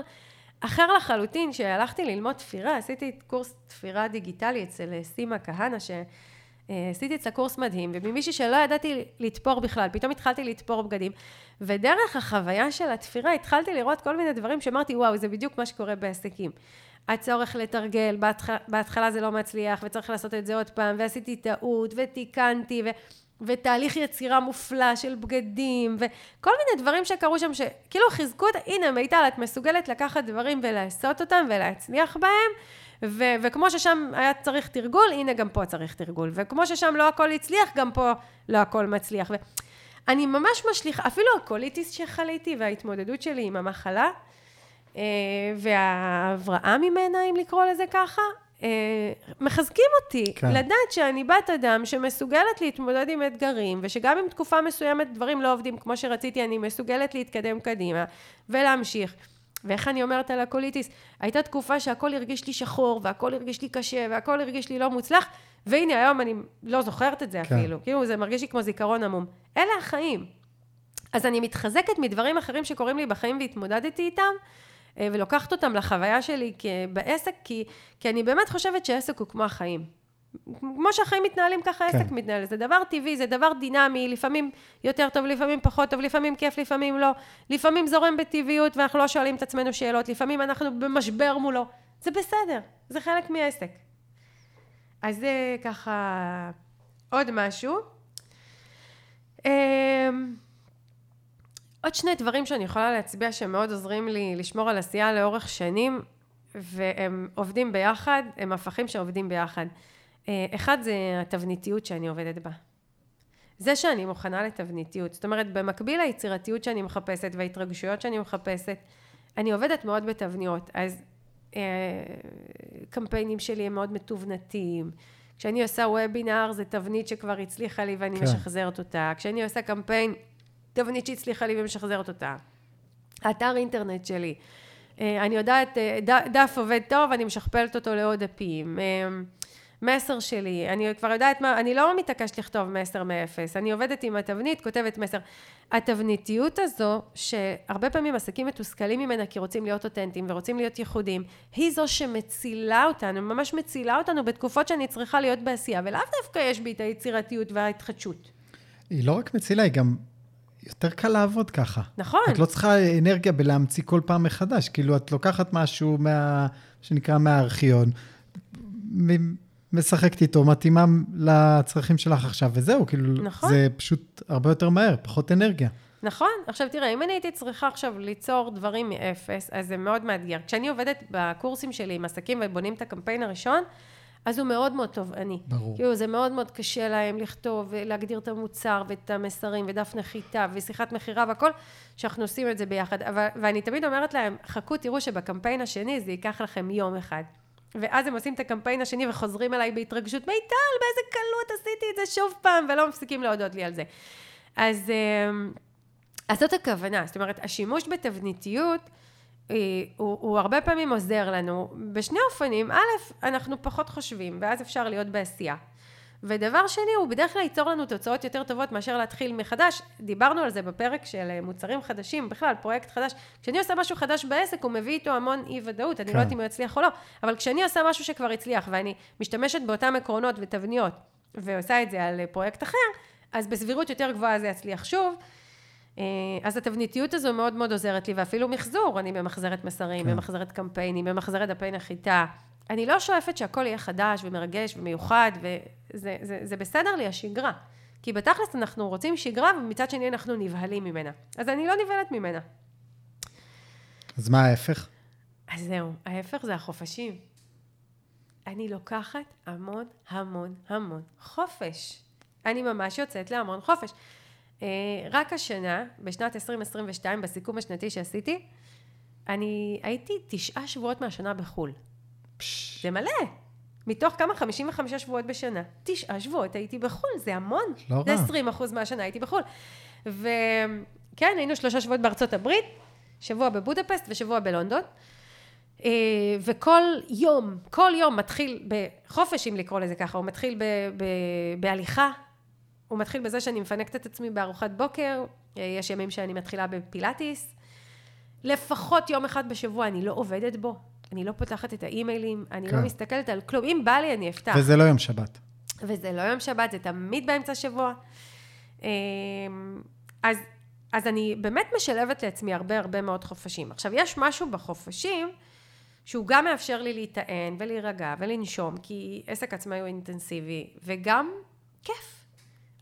אחר לחלוטין, שהלכתי ללמוד תפירה, עשיתי קורס תפירה דיגיטלי אצל סימה כהנא, ש... אה, אצלה קורס מדהים, וממישהי שלא ידעתי לתפור בכלל, פתאום התחלתי לתפור בגדים, ודרך החוויה של התפירה התחלתי לראות כל מיני דברים שאמרתי, וואו, זה בדיוק מה שקורה בעסקים. הצורך לתרגל, בהתחלה, בהתחלה זה לא מצליח, וצריך לעשות את זה עוד פעם, ועשיתי טעות, ותיקנתי, ו... ותהליך יצירה מופלא של בגדים, וכל מיני דברים שקרו שם, שכאילו חיזקו את, הנה מיטל, את מסוגלת לקחת דברים ולעשות אותם ולהצליח בהם, ו- וכמו ששם היה צריך תרגול, הנה גם פה צריך תרגול, וכמו ששם לא הכל הצליח, גם פה לא הכל מצליח. ואני ממש משליכה, אפילו הקוליטיס שחליתי וההתמודדות שלי עם המחלה, אה, וההבראה ממנה, אם לקרוא לזה ככה, מחזקים אותי, כן. לדעת שאני בת אדם שמסוגלת להתמודד עם אתגרים, ושגם אם תקופה מסוימת דברים לא עובדים כמו שרציתי, אני מסוגלת להתקדם קדימה ולהמשיך. ואיך אני אומרת על הקוליטיס? הייתה תקופה שהכל הרגיש לי שחור, והכל הרגיש לי קשה, והכל הרגיש לי לא מוצלח, והנה היום אני לא זוכרת את זה כן. אפילו, כאילו זה מרגיש לי כמו זיכרון עמום. אלה החיים. אז אני מתחזקת מדברים אחרים שקורים לי בחיים והתמודדתי איתם, אה, ולוקחת אותם לחוויה שלי בעסק, כי, כי אני באמת חושבת שעסק הוא כמו החיים. כמו שהחיים מתנהלים, ככה כן. עסק מתנהל. זה דבר טבעי, זה דבר דינמי, לפעמים יותר טוב, לפעמים פחות טוב, לפעמים כיף, לפעמים לא. לפעמים זורם בטבעיות ואנחנו לא שואלים את עצמנו שאלות, לפעמים אנחנו במשבר מולו. זה בסדר, זה חלק מעסק. אז זה ככה עוד משהו. עוד שני דברים שאני יכולה להצביע שמאוד עוזרים לי לשמור על עשייה לאורך שנים, והם עובדים ביחד, הם הפכים שעובדים ביחד. אה, אחד זה התבניתיות שאני עובדת בה. זה שאני מוכנה לתבניתיות. זאת אומרת, במקביל ליצירתיות שאני מחפשת וההתרגשויות שאני מחפשת, אני עובדת מאוד בתבניות. אז אה, קמפיינים שלי הם מאוד מתובנתים. כשאני עושה וובינר, זה תבנית שכבר הצליחה לי ואני כן. משחזרת אותה. כשאני עושה קמפיין, תבנית שהצליחה לי ומשחזרת אותה. האתר אינטרנט שלי. אה, אני יודעת, אה, דף עובד טוב, אני משכפלת אותו לעוד דפים. אה, מסר שלי, אני כבר יודעת מה, אני לא מתעקשת לכתוב מסר מאפס, אני עובדת עם התבנית, כותבת מסר. התבניתיות הזו, שהרבה פעמים עסקים מתוסכלים ממנה כי רוצים להיות אותנטיים ורוצים להיות ייחודיים, היא זו שמצילה אותנו, ממש מצילה אותנו בתקופות שאני צריכה להיות בעשייה, ולאו דווקא יש בי את היצירתיות וההתחדשות. היא לא רק מצילה, היא גם יותר קל לעבוד ככה. נכון. את לא צריכה אנרגיה בלהמציא כל פעם מחדש. כאילו, את לוקחת משהו מה... שנקרא מהארכיון, משחקת איתו, מתאימה לצרכים שלך עכשיו, וזהו, כאילו, נכון. זה פשוט הרבה יותר מהר, פחות אנרגיה. נכון. עכשיו תראה, אם אני הייתי צריכה עכשיו ליצור דברים מאפס, אז זה מאוד מאתגר. כשאני עובדת בקורסים שלי עם עסקים ובונים את הקמפיין הראשון, אז הוא מאוד מאוד תובעני. ברור. כאילו, זה מאוד מאוד קשה להם לכתוב ולהגדיר את המוצר ואת המסרים ודף נחיתה ושיחת מכירה והכל, שאנחנו עושים את זה ביחד. אבל, ואני תמיד אומרת להם, חכו, תראו שבקמפיין השני זה ייקח לכם יום אחד. ואז הם עושים את הקמפיין השני וחוזרים אליי בהתרגשות, מיטל, באיזה קלות עשיתי את זה שוב פעם, ולא מפסיקים להודות לי על זה. אז, אמ, אז זאת הכוונה, זאת אומרת, השימוש בתבניתיות, הוא, הוא הרבה פעמים עוזר לנו בשני אופנים, א', אנחנו פחות חושבים, ואז אפשר להיות בעשייה. ודבר שני, הוא בדרך כלל ייצור לנו תוצאות יותר טובות מאשר להתחיל מחדש. דיברנו על זה בפרק של אה, מוצרים חדשים, בכלל, פרויקט חדש. כשאני עושה משהו חדש בעסק, הוא מביא איתו המון אי-ודאות, אני לא כן. יודעת אם הוא יצליח או לא, אבל כשאני עושה משהו שכבר הצליח, ואני משתמשת באותם עקרונות ותבניות, ועושה את זה על אה, פרויקט אחר, אז בסבירות יותר גבוהה זה יצליח שוב. אה, אז התבניתיות הזו מאוד מאוד עוזרת לי, ואפילו מחזור, אני ממחזרת מסרים, כן. ממחזרת קמפיינים, ממחזרת דפי נחיתה. אני לא שואפת שהכל יהיה חדש ומרגש ומיוחד, וזה זה, זה בסדר לי השגרה. כי בתכלס אנחנו רוצים שגרה, ומצד שני אנחנו נבהלים ממנה. אז אני לא נבהלת ממנה. אז מה ההפך? אז זהו, ההפך זה החופשים. אני לוקחת המון המון המון חופש. אני ממש יוצאת להמון חופש. אה, רק השנה, בשנת 2022, בסיכום השנתי שעשיתי, אני הייתי תשעה שבועות מהשנה בחו"ל. פש... זה מלא. מתוך כמה? 55 שבועות בשנה. תשעה שבועות הייתי בחו"ל, זה המון. לא רע. זה 20 אחוז מהשנה הייתי בחו"ל. וכן, היינו שלושה שבועות בארצות הברית, שבוע בבודפסט ושבוע בלונדון. אה, וכל יום, כל יום מתחיל בחופש, אם לקרוא לזה ככה, הוא מתחיל ב, ב, בהליכה, הוא מתחיל בזה שאני מפנקת את עצמי בארוחת בוקר, אה, יש ימים שאני מתחילה בפילאטיס. לפחות יום אחד בשבוע אני לא עובדת בו, אני לא פותחת את האימיילים, אני לא כן. לא מסתכלת על כלום. אם בא לי, אני אפתח. וזה לא יום שבת. וזה לא יום שבת, זה תמיד באמצע שבוע. אמ, אז, אז אני באמת משלבת לעצמי הרבה הרבה מאוד חופשים. עכשיו, יש משהו בחופשים שהוא גם מאפשר לי להיטען ולהירגע ולנשום, כי עסק עצמאי הוא אינטנסיבי, וגם כיף.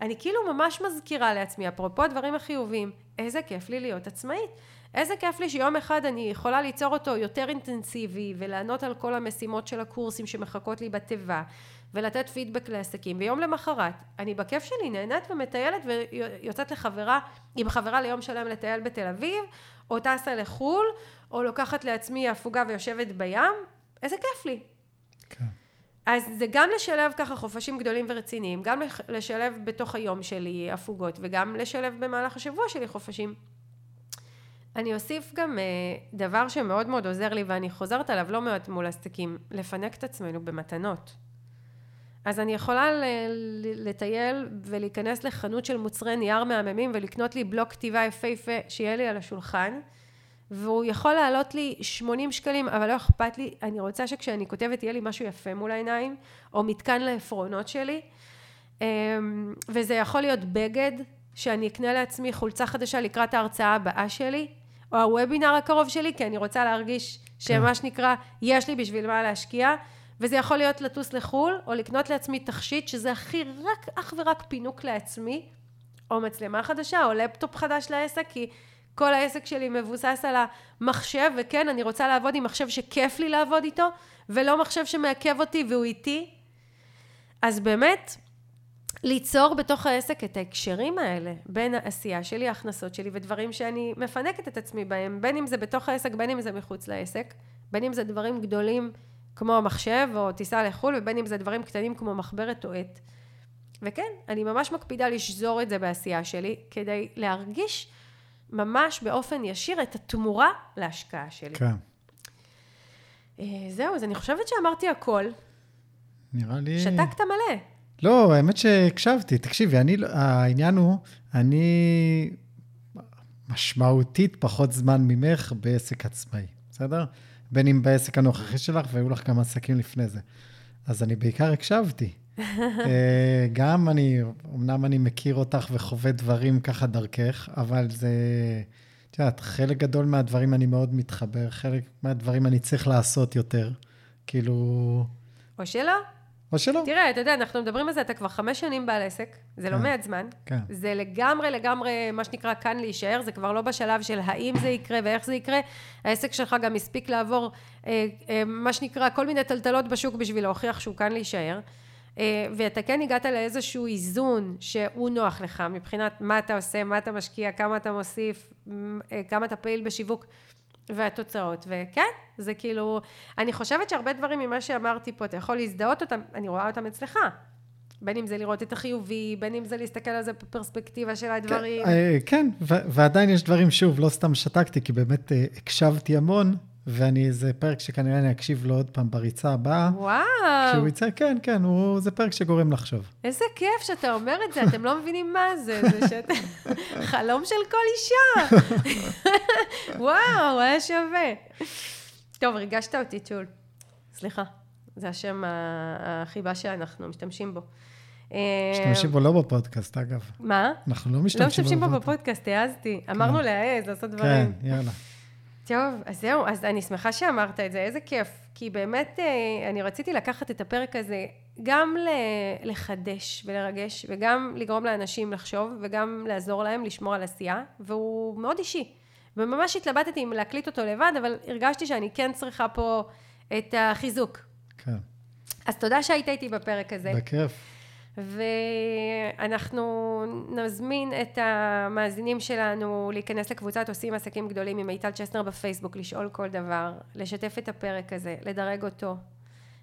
אני כאילו ממש מזכירה לעצמי, אפרופו הדברים החיוביים, איזה כיף לי להיות עצמאית. איזה כיף לי שיום אחד אני יכולה ליצור אותו יותר אינטנסיבי ולענות על כל המשימות של הקורסים שמחכות לי בתיבה ולתת פידבק לעסקים ויום למחרת אני בכיף שלי נהנית ומטיילת ויוצאת לחברה עם חברה ליום שלם לטייל בתל אביב או טסה לחו"ל או לוקחת לעצמי הפוגה ויושבת בים איזה כיף לי כן. אז זה גם לשלב ככה חופשים גדולים ורציניים, גם לשלב בתוך היום שלי הפוגות וגם לשלב במהלך השבוע שלי חופשים. אני אוסיף גם uh, דבר שמאוד מאוד עוזר לי ואני חוזרת עליו לא מעט מול עסקים, לפנק את עצמנו במתנות. אז אני יכולה לטייל ולהיכנס לחנות של מוצרי נייר מהממים ולקנות לי בלוק כתיבה יפהפה שיהיה לי על השולחן והוא יכול לעלות לי 80 שקלים אבל לא אכפת לי, אני רוצה שכשאני כותבת יהיה לי משהו יפה מול העיניים או מתקן לעפרונות שלי. אמ, וזה יכול להיות בגד שאני אקנה לעצמי חולצה חדשה לקראת ההרצאה הבאה שלי או הוובינר הקרוב שלי, כי אני רוצה להרגיש שמה כן. שנקרא, יש לי בשביל מה להשקיע, וזה יכול להיות לטוס לחו"ל, או לקנות לעצמי תכשיט, שזה הכי רק, אך ורק פינוק לעצמי, או מצלמה חדשה, או לפטופ חדש לעסק, כי כל העסק שלי מבוסס על המחשב, וכן, אני רוצה לעבוד עם מחשב שכיף לי לעבוד איתו, ולא מחשב שמעכב אותי והוא איתי. אז באמת, ליצור בתוך העסק את ההקשרים האלה בין העשייה שלי, ההכנסות שלי ודברים שאני מפנקת את עצמי בהם, בין אם זה בתוך העסק, בין אם זה מחוץ לעסק, בין אם זה דברים גדולים כמו מחשב או טיסה לחו"ל, ובין אם זה דברים קטנים כמו מחברת או עט. וכן, אני ממש מקפידה לשזור את זה בעשייה שלי, כדי להרגיש ממש באופן ישיר את התמורה להשקעה שלי. כן. אה, זהו, אז אני חושבת שאמרתי הכל. נראה לי... שתקת מלא. לא, האמת שהקשבתי. תקשיבי, אני, לא- העניין הוא, אני משמעותית פחות זמן ממך בעסק עצמאי, בסדר? בין אם בעסק הנוכחי שלך, והיו לך גם עסקים לפני זה. אז אני בעיקר הקשבתי. *laughs* אה, גם אני, אמנם אני מכיר אותך וחווה דברים ככה דרכך, אבל זה, את יודעת, חלק גדול מהדברים אני מאוד מתחבר, חלק מהדברים אני צריך לעשות יותר. כאילו... או שלא. או שלא. תראה, אתה יודע, אנחנו מדברים על זה, אתה כבר חמש שנים בעל עסק, זה לא כן, מעט זמן. כן. זה לגמרי, לגמרי, מה שנקרא, כאן להישאר, זה כבר לא בשלב של האם זה יקרה ואיך זה יקרה. העסק שלך גם הספיק לעבור, אה, אה, מה שנקרא, כל מיני טלטלות בשוק בשביל להוכיח שהוא כאן להישאר. אה, ואתה כן הגעת לאיזשהו איזון שהוא נוח לך מבחינת מה אתה עושה, מה אתה משקיע, כמה אתה מוסיף, אה, כמה אתה פעיל בשיווק. והתוצאות, וכן, זה כאילו, אני חושבת שהרבה דברים ממה שאמרתי פה, אתה יכול להזדהות אותם, אני רואה אותם אצלך. בין אם זה לראות את החיובי, בין אם זה להסתכל על זה בפרספקטיבה של הדברים. כן, אה, כן ועדיין יש דברים, שוב, לא סתם שתקתי, כי באמת הקשבתי המון, ואני, זה פרק שכנראה אני אקשיב לו עוד פעם בריצה הבאה. וואו. כשהוא יצא, כן, כן, הוא, זה פרק שגורם לחשוב. איזה כיף שאתה אומר את זה, אתם לא מבינים מה זה, זה שאתה... *laughs* חלום של כל אישה. *laughs* וואו, היה שווה. טוב, ריגשת אותי, צ'ול. סליחה, זה השם החיבה שאנחנו משתמשים בו. משתמשים בו לא בפודקאסט, אגב. מה? אנחנו לא משתמשים בו. לא משתמשים בו בפודקאסט, העזתי. אמרנו כן. להעז, לעשות דברים. כן, יאללה. טוב, אז זהו, אז אני שמחה שאמרת את זה, איזה כיף. כי באמת, אה, אני רציתי לקחת את הפרק הזה גם לחדש ולרגש, וגם לגרום לאנשים לחשוב, וגם לעזור להם לשמור על עשייה, והוא מאוד אישי. וממש התלבטתי אם להקליט אותו לבד, אבל הרגשתי שאני כן צריכה פה את החיזוק. כן. אז תודה שהיית איתי בפרק הזה. בכיף. ואנחנו נזמין את המאזינים שלנו להיכנס לקבוצת עושים עסקים גדולים עם מיטל צ'סנר בפייסבוק, לשאול כל דבר, לשתף את הפרק הזה, לדרג אותו.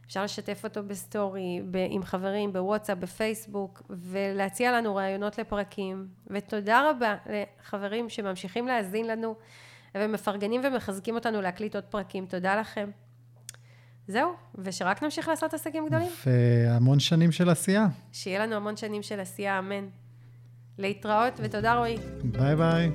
אפשר לשתף אותו בסטורי, עם חברים, בוואטסאפ, בפייסבוק, ולהציע לנו רעיונות לפרקים. ותודה רבה לחברים שממשיכים להאזין לנו, ומפרגנים ומחזקים אותנו להקליט עוד פרקים. תודה לכם. זהו, ושרק נמשיך לעשות עסקים גדולים. והמון שנים של עשייה. שיהיה לנו המון שנים של עשייה, אמן. להתראות, ותודה רועי. ביי ביי.